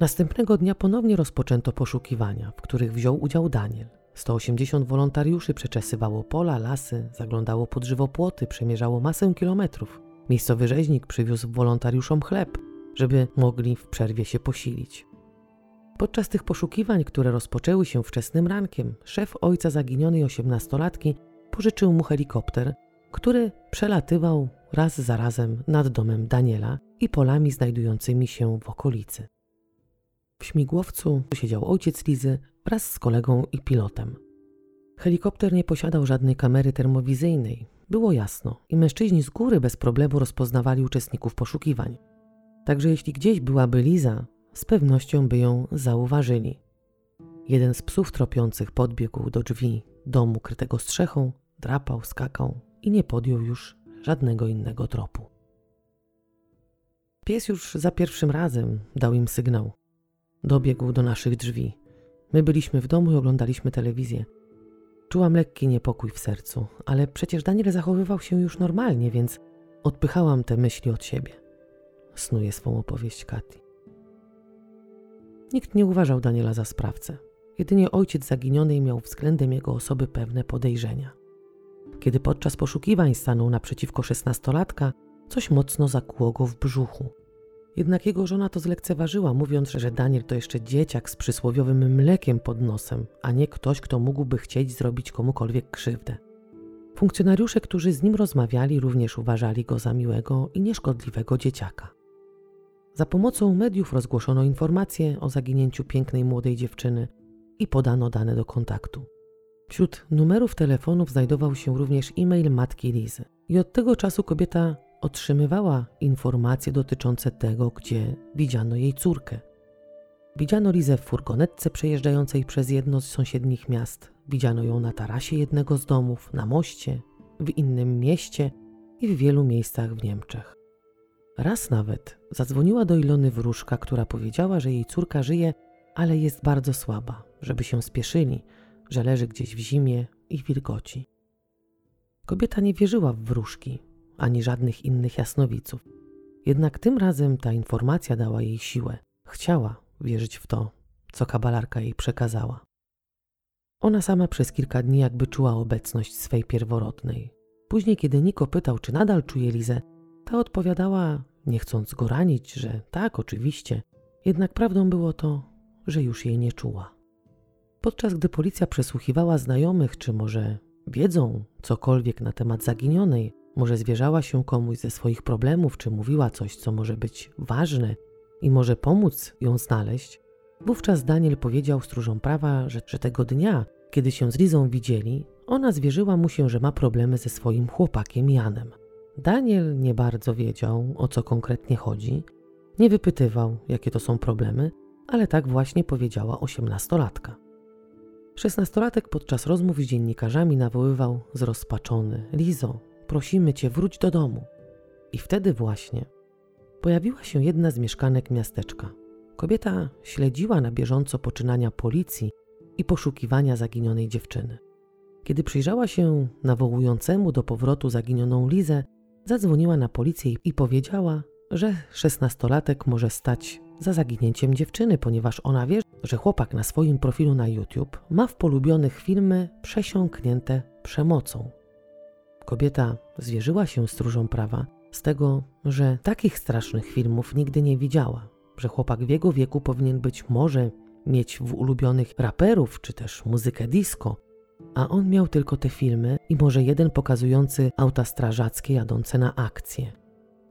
Następnego dnia ponownie rozpoczęto poszukiwania, w których wziął udział Daniel. 180 wolontariuszy przeczesywało pola, lasy, zaglądało pod żywopłoty, przemierzało masę kilometrów. Miejscowy rzeźnik przywiózł wolontariuszom chleb, żeby mogli w przerwie się posilić. Podczas tych poszukiwań, które rozpoczęły się wczesnym rankiem, szef ojca zaginionej osiemnastolatki pożyczył mu helikopter, który przelatywał raz za razem nad domem Daniela i polami znajdującymi się w okolicy. W śmigłowcu siedział ojciec Lizy wraz z kolegą i pilotem. Helikopter nie posiadał żadnej kamery termowizyjnej. Było jasno i mężczyźni z góry bez problemu rozpoznawali uczestników poszukiwań. Także jeśli gdzieś byłaby Liza, z pewnością by ją zauważyli. Jeden z psów tropiących podbiegł do drzwi domu krytego strzechą, drapał, skakał i nie podjął już żadnego innego tropu. Pies już za pierwszym razem dał im sygnał. Dobiegł do naszych drzwi. My byliśmy w domu i oglądaliśmy telewizję. Czułam lekki niepokój w sercu, ale przecież Daniel zachowywał się już normalnie, więc odpychałam te myśli od siebie. Snuje swą opowieść Katy. Nikt nie uważał Daniela za sprawcę. Jedynie ojciec zaginionej miał względem jego osoby pewne podejrzenia. Kiedy podczas poszukiwań stanął naprzeciwko szesnastolatka, coś mocno zakłuło go w brzuchu. Jednak jego żona to zlekceważyła, mówiąc, że Daniel to jeszcze dzieciak z przysłowiowym mlekiem pod nosem, a nie ktoś, kto mógłby chcieć zrobić komukolwiek krzywdę. Funkcjonariusze, którzy z nim rozmawiali, również uważali go za miłego i nieszkodliwego dzieciaka. Za pomocą mediów rozgłoszono informacje o zaginięciu pięknej młodej dziewczyny i podano dane do kontaktu. Wśród numerów telefonów znajdował się również e-mail matki Lizy. I od tego czasu kobieta otrzymywała informacje dotyczące tego, gdzie widziano jej córkę. Widziano Lizę w furgonetce przejeżdżającej przez jedno z sąsiednich miast. Widziano ją na tarasie jednego z domów, na moście, w innym mieście i w wielu miejscach w Niemczech. Raz nawet zadzwoniła do Ilony wróżka, która powiedziała, że jej córka żyje, ale jest bardzo słaba, żeby się spieszyli, że leży gdzieś w zimie i wilgoci. Kobieta nie wierzyła w wróżki, ani żadnych innych jasnowiców. Jednak tym razem ta informacja dała jej siłę. Chciała wierzyć w to, co kabalarka jej przekazała. Ona sama przez kilka dni jakby czuła obecność swej pierworodnej. Później, kiedy Niko pytał, czy nadal czuje Lizę, ta odpowiadała, nie chcąc go ranić, że tak, oczywiście, jednak prawdą było to, że już jej nie czuła. Podczas gdy policja przesłuchiwała znajomych, czy może wiedzą cokolwiek na temat zaginionej, może zwierzała się komuś ze swoich problemów, czy mówiła coś, co może być ważne i może pomóc ją znaleźć, wówczas Daniel powiedział stróżom prawa, że, że tego dnia, kiedy się z Lizą widzieli, ona zwierzyła mu się, że ma problemy ze swoim chłopakiem Janem. Daniel nie bardzo wiedział, o co konkretnie chodzi, nie wypytywał, jakie to są problemy, ale tak właśnie powiedziała osiemnastolatka. Szesnastolatek podczas rozmów z dziennikarzami nawoływał zrozpaczony: Lizo, prosimy cię, wróć do domu. I wtedy właśnie pojawiła się jedna z mieszkanek miasteczka. Kobieta śledziła na bieżąco poczynania policji i poszukiwania zaginionej dziewczyny. Kiedy przyjrzała się nawołującemu do powrotu zaginioną Lizę, zadzwoniła na policję i powiedziała, że szesnastolatek może stać za zaginięciem dziewczyny, ponieważ ona wie, że chłopak na swoim profilu na YouTube ma w polubionych filmy przesiąknięte przemocą. Kobieta zwierzyła się stróżom prawa z tego, że takich strasznych filmów nigdy nie widziała. że chłopak w jego wieku powinien być może mieć w ulubionych raperów czy też muzykę disco, a on miał tylko te filmy i może jeden pokazujący auta strażackie jadące na akcję.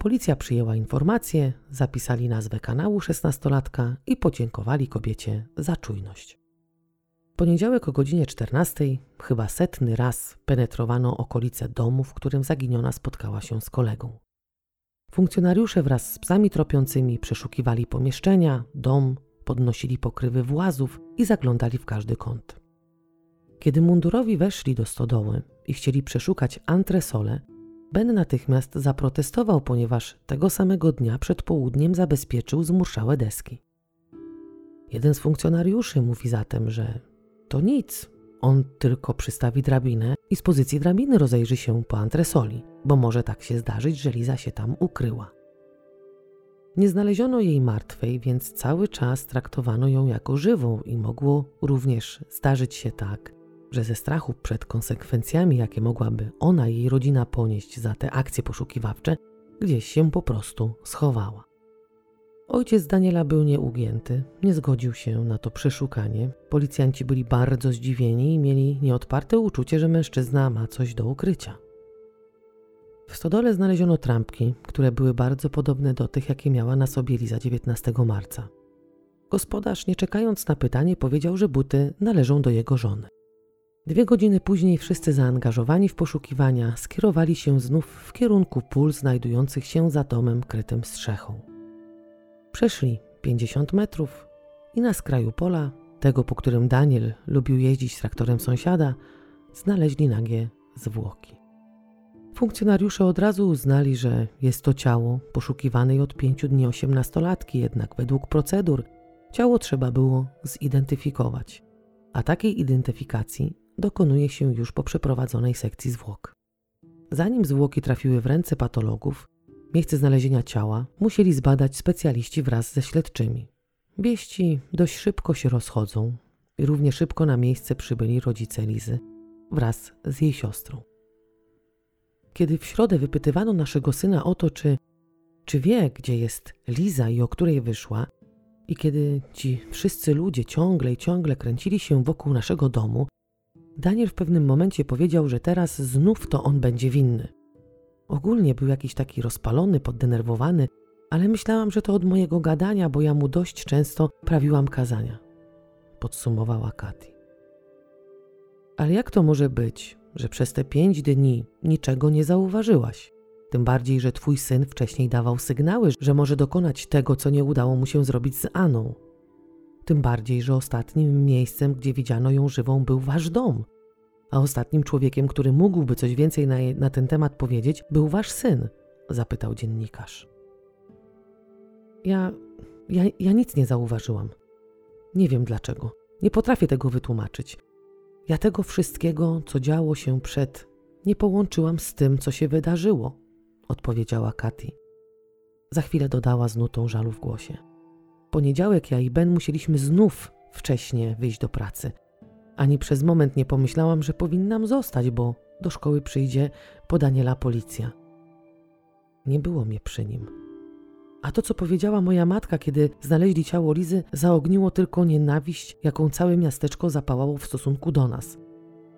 Policja przyjęła informację, zapisali nazwę kanału szesnastolatka i podziękowali kobiecie za czujność. W poniedziałek o godzinie 14, chyba setny raz, penetrowano okolice domu, w którym zaginiona spotkała się z kolegą. Funkcjonariusze wraz z psami tropiącymi przeszukiwali pomieszczenia, dom, podnosili pokrywy włazów i zaglądali w każdy kąt. Kiedy mundurowi weszli do stodoły i chcieli przeszukać antresole, Ben natychmiast zaprotestował, ponieważ tego samego dnia przed południem zabezpieczył zmurszałe deski. Jeden z funkcjonariuszy mówi zatem, że to nic, on tylko przystawi drabinę i z pozycji drabiny rozejrzy się po antresoli, bo może tak się zdarzyć, że Liza się tam ukryła. Nie znaleziono jej martwej, więc cały czas traktowano ją jako żywą i mogło również zdarzyć się tak, że ze strachu przed konsekwencjami, jakie mogłaby ona i jej rodzina ponieść za te akcje poszukiwawcze, gdzieś się po prostu schowała. Ojciec Daniela był nieugięty, nie zgodził się na to przeszukanie. Policjanci byli bardzo zdziwieni i mieli nieodparte uczucie, że mężczyzna ma coś do ukrycia. W stodole znaleziono trampki, które były bardzo podobne do tych, jakie miała na sobie Liza 19 marca. Gospodarz, nie czekając na pytanie, powiedział, że buty należą do jego żony. Dwie godziny później wszyscy zaangażowani w poszukiwania skierowali się znów w kierunku pól znajdujących się za domem krytym strzechą. Przeszli 50 metrów i na skraju pola, tego po którym Daniel lubił jeździć traktorem sąsiada, znaleźli nagie zwłoki. Funkcjonariusze od razu uznali, że jest to ciało poszukiwanej od pięciu dni osiemnastolatki, jednak według procedur ciało trzeba było zidentyfikować, a takiej identyfikacji dokonuje się już po przeprowadzonej sekcji zwłok. Zanim zwłoki trafiły w ręce patologów, miejsce znalezienia ciała musieli zbadać specjaliści wraz ze śledczymi. Wieści dość szybko się rozchodzą i równie szybko na miejsce przybyli rodzice Lizy wraz z jej siostrą. Kiedy w środę wypytywano naszego syna o to, czy, czy wie, gdzie jest Liza i o której wyszła, i kiedy ci wszyscy ludzie ciągle i ciągle kręcili się wokół naszego domu, Daniel w pewnym momencie powiedział, że teraz znów to on będzie winny. Ogólnie był jakiś taki rozpalony, poddenerwowany, ale myślałam, że to od mojego gadania, bo ja mu dość często prawiłam kazania. Podsumowała Katy. Ale jak to może być, że przez te pięć dni niczego nie zauważyłaś? Tym bardziej, że twój syn wcześniej dawał sygnały, że może dokonać tego, co nie udało mu się zrobić z Aną. Tym bardziej, że ostatnim miejscem, gdzie widziano ją żywą, był wasz dom. A ostatnim człowiekiem, który mógłby coś więcej na, na ten temat powiedzieć, był wasz syn, zapytał dziennikarz. Ja, ja, ja nic nie zauważyłam. Nie wiem dlaczego. Nie potrafię tego wytłumaczyć. Ja tego wszystkiego, co działo się przed, nie połączyłam z tym, co się wydarzyło, odpowiedziała Katy. Za chwilę dodała z nutą żalu w głosie poniedziałek ja i Ben musieliśmy znów wcześnie wyjść do pracy. Ani przez moment nie pomyślałam, że powinnam zostać, bo do szkoły przyjdzie po Daniela policja. Nie było mnie przy nim. A to, co powiedziała moja matka, kiedy znaleźli ciało Lizy, zaogniło tylko nienawiść, jaką całe miasteczko zapałało w stosunku do nas.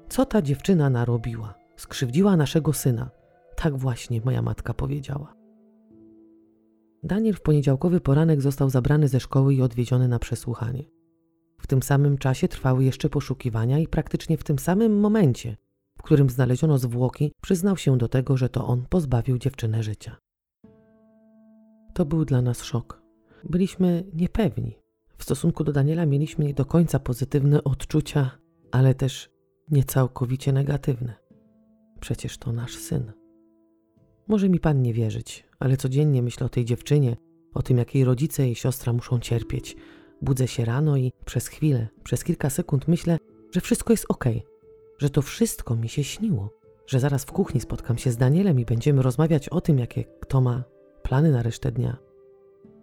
Co ta dziewczyna narobiła? Skrzywdziła naszego syna. Tak właśnie moja matka powiedziała. Daniel w poniedziałkowy poranek został zabrany ze szkoły i odwiedziony na przesłuchanie. W tym samym czasie trwały jeszcze poszukiwania i praktycznie w tym samym momencie, w którym znaleziono zwłoki, przyznał się do tego, że to on pozbawił dziewczynę życia. To był dla nas szok. Byliśmy niepewni. W stosunku do Daniela mieliśmy nie do końca pozytywne odczucia, ale też niecałkowicie negatywne. Przecież to nasz syn. Może mi pan nie wierzyć, ale codziennie myślę o tej dziewczynie, o tym, jak jej rodzice i siostra muszą cierpieć. Budzę się rano i przez chwilę, przez kilka sekund myślę, że wszystko jest ok, że to wszystko mi się śniło, że zaraz w kuchni spotkam się z Danielem i będziemy rozmawiać o tym, jakie kto ma plany na resztę dnia.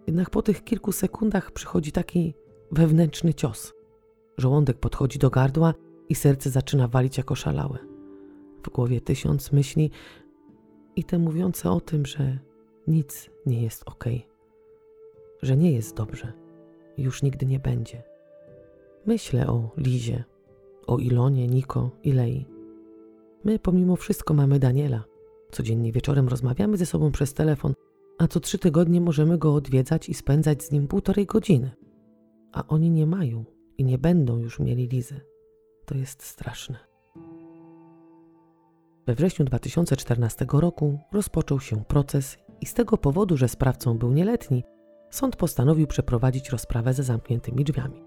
Jednak po tych kilku sekundach przychodzi taki wewnętrzny cios. Żołądek podchodzi do gardła i serce zaczyna walić jako szalałe. W głowie tysiąc myśli i te mówiące o tym, że nic nie jest ok, że nie jest dobrze. Już nigdy nie będzie. Myślę o Lizie, o Ilonie, Niko i Lei. My pomimo wszystko mamy Daniela. Codziennie wieczorem rozmawiamy ze sobą przez telefon, a co trzy tygodnie możemy go odwiedzać i spędzać z nim półtorej godziny. A oni nie mają i nie będą już mieli Lizy. To jest straszne. We wrześniu 2014 roku rozpoczął się proces i z tego powodu, że sprawcą był nieletni, sąd postanowił przeprowadzić rozprawę ze zamkniętymi drzwiami.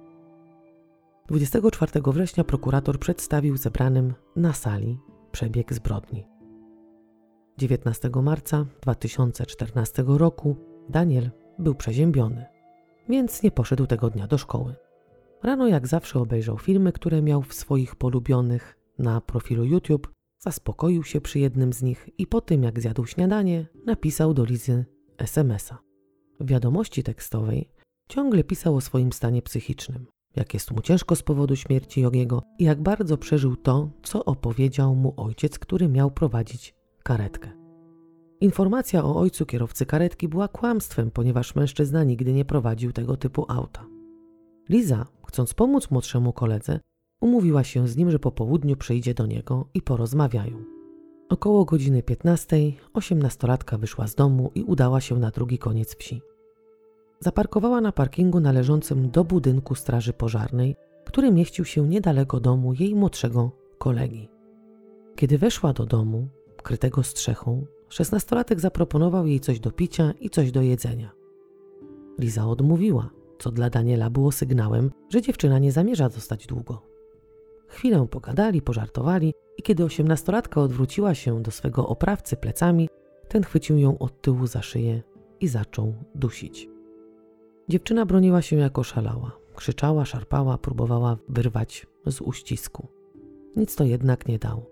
24 września prokurator przedstawił zebranym na sali przebieg zbrodni. 19 marca 2014 roku Daniel był przeziębiony, więc nie poszedł tego dnia do szkoły. Rano jak zawsze obejrzał filmy, które miał w swoich polubionych na profilu YouTube, zaspokoił się przy jednym z nich i po tym jak zjadł śniadanie, napisał do Lizy SMS-a. W wiadomości tekstowej ciągle pisał o swoim stanie psychicznym, jak jest mu ciężko z powodu śmierci Jogiego i jak bardzo przeżył to, co opowiedział mu ojciec, który miał prowadzić karetkę. Informacja o ojcu kierowcy karetki była kłamstwem, ponieważ mężczyzna nigdy nie prowadził tego typu auta. Liza, chcąc pomóc młodszemu koledze, umówiła się z nim, że po południu przyjdzie do niego i porozmawiają. Około godziny 15 osiemnastolatka wyszła z domu i udała się na drugi koniec wsi. Zaparkowała na parkingu należącym do budynku straży pożarnej, który mieścił się niedaleko domu jej młodszego kolegi. Kiedy weszła do domu, krytego strzechą, szesnastolatek zaproponował jej coś do picia i coś do jedzenia. Liza odmówiła, co dla Daniela było sygnałem, że dziewczyna nie zamierza zostać długo. Chwilę pogadali, pożartowali i kiedy osiemnastolatka odwróciła się do swego oprawcy plecami, ten chwycił ją od tyłu za szyję i zaczął dusić. Dziewczyna broniła się jako szalała. Krzyczała, szarpała, próbowała wyrwać z uścisku. Nic to jednak nie dało.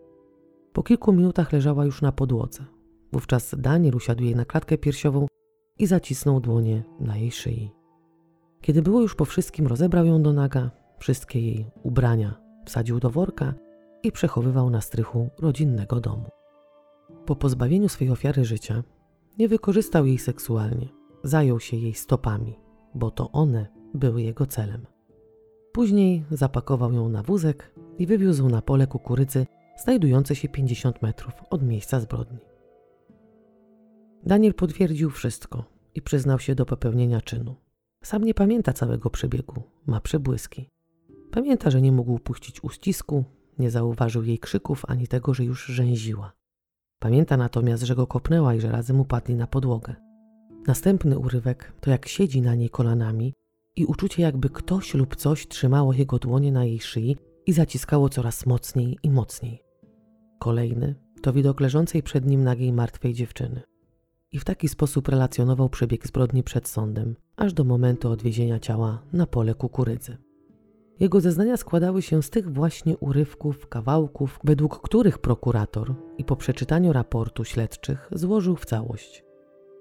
Po kilku minutach leżała już na podłodze. Wówczas Daniel usiadł jej na klatkę piersiową i zacisnął dłonie na jej szyi. Kiedy było już po wszystkim, rozebrał ją do naga, wszystkie jej ubrania wsadził do worka i przechowywał na strychu rodzinnego domu. Po pozbawieniu swej ofiary życia, nie wykorzystał jej seksualnie, zajął się jej stopami, bo to one były jego celem. Później zapakował ją na wózek i wywiózł na pole kukurydzy znajdujące się 50 metrów od miejsca zbrodni. Daniel potwierdził wszystko i przyznał się do popełnienia czynu. Sam nie pamięta całego przebiegu, ma przebłyski. Pamięta, że nie mógł puścić uścisku, nie zauważył jej krzyków ani tego, że już rzęziła. Pamięta natomiast, że go kopnęła i że razem upadli na podłogę. Następny urywek to jak siedzi na niej kolanami i uczucie jakby ktoś lub coś trzymało jego dłonie na jej szyi i zaciskało coraz mocniej i mocniej. Kolejny to widok leżącej przed nim nagiej martwej dziewczyny. I w taki sposób relacjonował przebieg zbrodni przed sądem, aż do momentu odwiezienia ciała na pole kukurydzy. Jego zeznania składały się z tych właśnie urywków, kawałków, według których prokurator i po przeczytaniu raportu śledczych złożył w całość.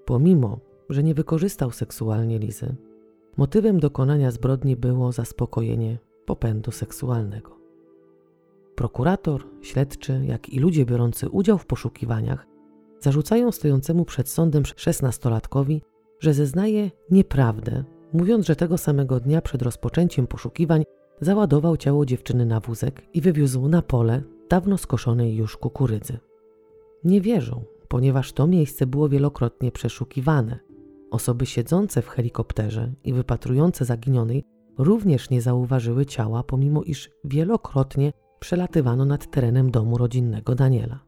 Pomimo, że nie wykorzystał seksualnie Lizy, motywem dokonania zbrodni było zaspokojenie popędu seksualnego. Prokurator, śledczy, jak i ludzie biorący udział w poszukiwaniach zarzucają stojącemu przed sądem szesnastolatkowi, że zeznaje nieprawdę, mówiąc, że tego samego dnia przed rozpoczęciem poszukiwań załadował ciało dziewczyny na wózek i wywiózł na pole dawno skoszonej już kukurydzy. Nie wierzą, ponieważ to miejsce było wielokrotnie przeszukiwane. Osoby siedzące w helikopterze i wypatrujące zaginionej również nie zauważyły ciała, pomimo iż wielokrotnie przelatywano nad terenem domu rodzinnego Daniela.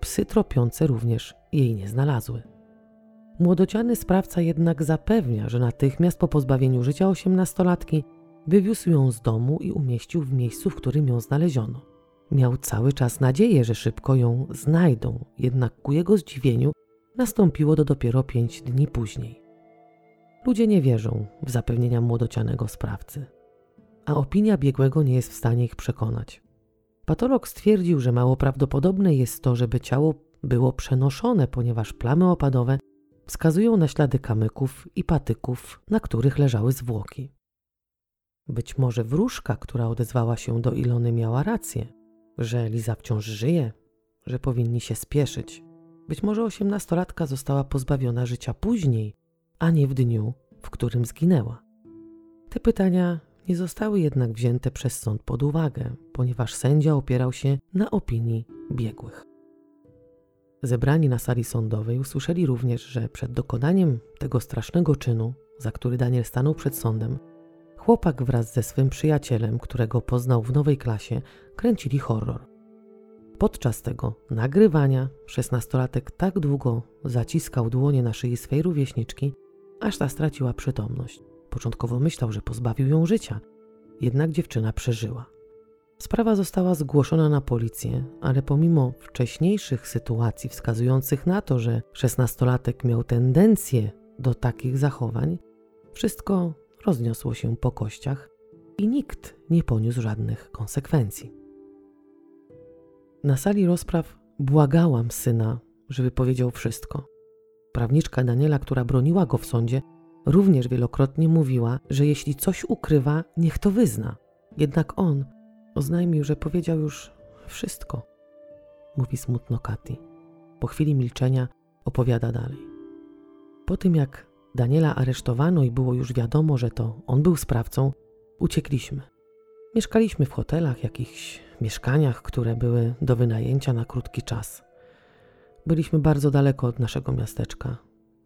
Psy tropiące również jej nie znalazły. Młodociany sprawca jednak zapewnia, że natychmiast po pozbawieniu życia osiemnastolatki Wywiózł ją z domu i umieścił w miejscu, w którym ją znaleziono. Miał cały czas nadzieję, że szybko ją znajdą, jednak ku jego zdziwieniu nastąpiło to dopiero pięć dni później. Ludzie nie wierzą w zapewnienia młodocianego sprawcy, a opinia biegłego nie jest w stanie ich przekonać. Patolog stwierdził, że mało prawdopodobne jest to, żeby ciało było przenoszone, ponieważ plamy opadowe wskazują na ślady kamyków i patyków, na których leżały zwłoki. Być może wróżka, która odezwała się do Ilony, miała rację, że Liza wciąż żyje, że powinni się spieszyć. Być może osiemnastolatka została pozbawiona życia później, a nie w dniu, w którym zginęła. Te pytania nie zostały jednak wzięte przez sąd pod uwagę, ponieważ sędzia opierał się na opinii biegłych. Zebrani na sali sądowej usłyszeli również, że przed dokonaniem tego strasznego czynu, za który Daniel stanął przed sądem, chłopak wraz ze swym przyjacielem, którego poznał w nowej klasie, kręcili horror. Podczas tego nagrywania szesnastolatek tak długo zaciskał dłonie na szyi swej rówieśniczki, aż ta straciła przytomność. Początkowo myślał, że pozbawił ją życia, jednak dziewczyna przeżyła. Sprawa została zgłoszona na policję, ale pomimo wcześniejszych sytuacji wskazujących na to, że szesnastolatek miał tendencję do takich zachowań, wszystko rozniosło się po kościach i nikt nie poniósł żadnych konsekwencji. Na sali rozpraw błagałam syna, żeby powiedział wszystko. Prawniczka Daniela, która broniła go w sądzie, również wielokrotnie mówiła, że jeśli coś ukrywa, niech to wyzna. Jednak on oznajmił, że powiedział już wszystko. Mówi smutno Katy. Po chwili milczenia opowiada dalej. Po tym jak Daniela aresztowano i było już wiadomo, że to on był sprawcą, uciekliśmy. Mieszkaliśmy w hotelach, jakichś mieszkaniach, które były do wynajęcia na krótki czas. Byliśmy bardzo daleko od naszego miasteczka.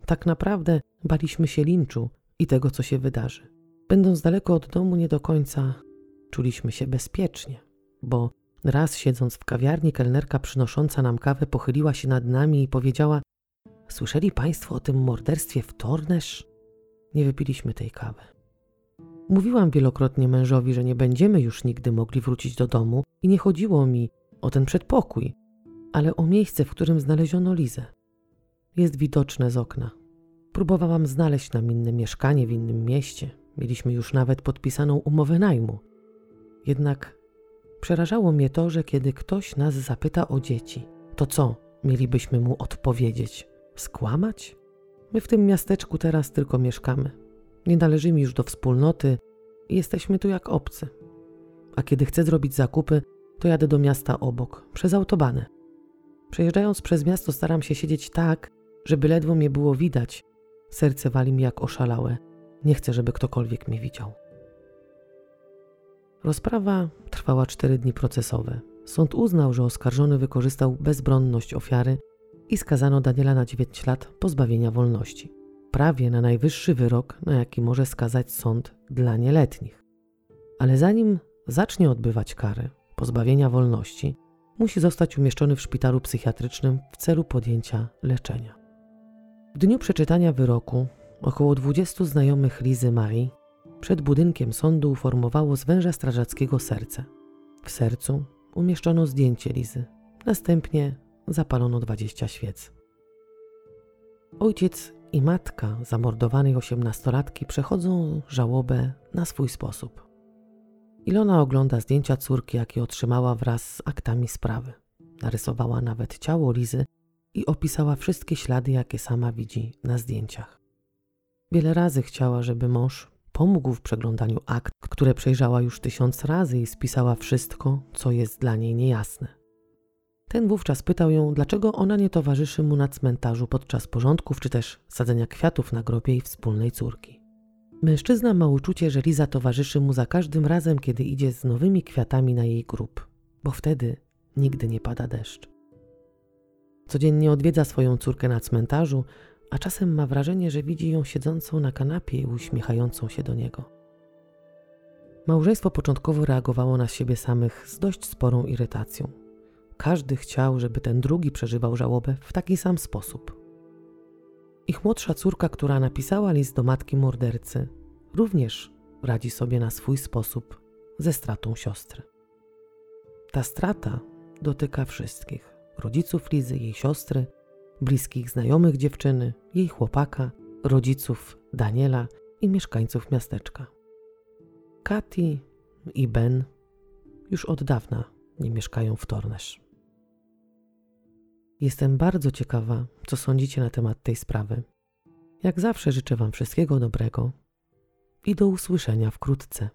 Tak naprawdę baliśmy się linczu i tego, co się wydarzy. Będąc daleko od domu, nie do końca czuliśmy się bezpiecznie, bo raz siedząc w kawiarni, kelnerka przynosząca nam kawę pochyliła się nad nami i powiedziała: Słyszeli Państwo o tym morderstwie w Tornesz? Nie wypiliśmy tej kawy. Mówiłam wielokrotnie mężowi, że nie będziemy już nigdy mogli wrócić do domu i nie chodziło mi o ten przedpokój, ale o miejsce, w którym znaleziono Lizę. Jest widoczne z okna. Próbowałam znaleźć nam inne mieszkanie w innym mieście. Mieliśmy już nawet podpisaną umowę najmu. Jednak przerażało mnie to, że kiedy ktoś nas zapyta o dzieci, to co mielibyśmy mu odpowiedzieć? Skłamać? My w tym miasteczku teraz tylko mieszkamy. Nie należymy już do wspólnoty i jesteśmy tu jak obcy. A kiedy chcę zrobić zakupy, to jadę do miasta obok, przez autobanę. Przejeżdżając przez miasto staram się siedzieć tak, żeby ledwo mnie było widać. Serce wali mi jak oszalałe. Nie chcę, żeby ktokolwiek mnie widział. Rozprawa trwała cztery dni procesowe. Sąd uznał, że oskarżony wykorzystał bezbronność ofiary i skazano Daniela na 9 lat pozbawienia wolności. Prawie na najwyższy wyrok, na jaki może skazać sąd dla nieletnich. Ale zanim zacznie odbywać karę pozbawienia wolności, musi zostać umieszczony w szpitalu psychiatrycznym w celu podjęcia leczenia. W dniu przeczytania wyroku około 20 znajomych Lizy Marii przed budynkiem sądu uformowało z węża strażackiego serce. W sercu umieszczono zdjęcie Lizy. Następnie zapalono 20 świec. Ojciec i matka zamordowanej osiemnastolatki przechodzą żałobę na swój sposób. Ilona ogląda zdjęcia córki, jakie otrzymała wraz z aktami sprawy. Narysowała nawet ciało Lizy i opisała wszystkie ślady, jakie sama widzi na zdjęciach. Wiele razy chciała, żeby mąż pomógł w przeglądaniu akt, które przejrzała już tysiąc razy i spisała wszystko, co jest dla niej niejasne. Ten wówczas pytał ją, dlaczego ona nie towarzyszy mu na cmentarzu podczas porządków czy też sadzenia kwiatów na grobie jej wspólnej córki. Mężczyzna ma uczucie, że Liza towarzyszy mu za każdym razem, kiedy idzie z nowymi kwiatami na jej grób, bo wtedy nigdy nie pada deszcz. Codziennie odwiedza swoją córkę na cmentarzu, a czasem ma wrażenie, że widzi ją siedzącą na kanapie i uśmiechającą się do niego. Małżeństwo początkowo reagowało na siebie samych z dość sporą irytacją. Każdy chciał, żeby ten drugi przeżywał żałobę w taki sam sposób. Ich młodsza córka, która napisała list do matki mordercy, również radzi sobie na swój sposób ze stratą siostry. Ta strata dotyka wszystkich: rodziców Lizy, jej siostry, bliskich znajomych dziewczyny, jej chłopaka, rodziców Daniela i mieszkańców miasteczka. Katy i Ben już od dawna nie mieszkają w Tornesz. Jestem bardzo ciekawa, co sądzicie na temat tej sprawy. Jak zawsze życzę Wam wszystkiego dobrego i do usłyszenia wkrótce.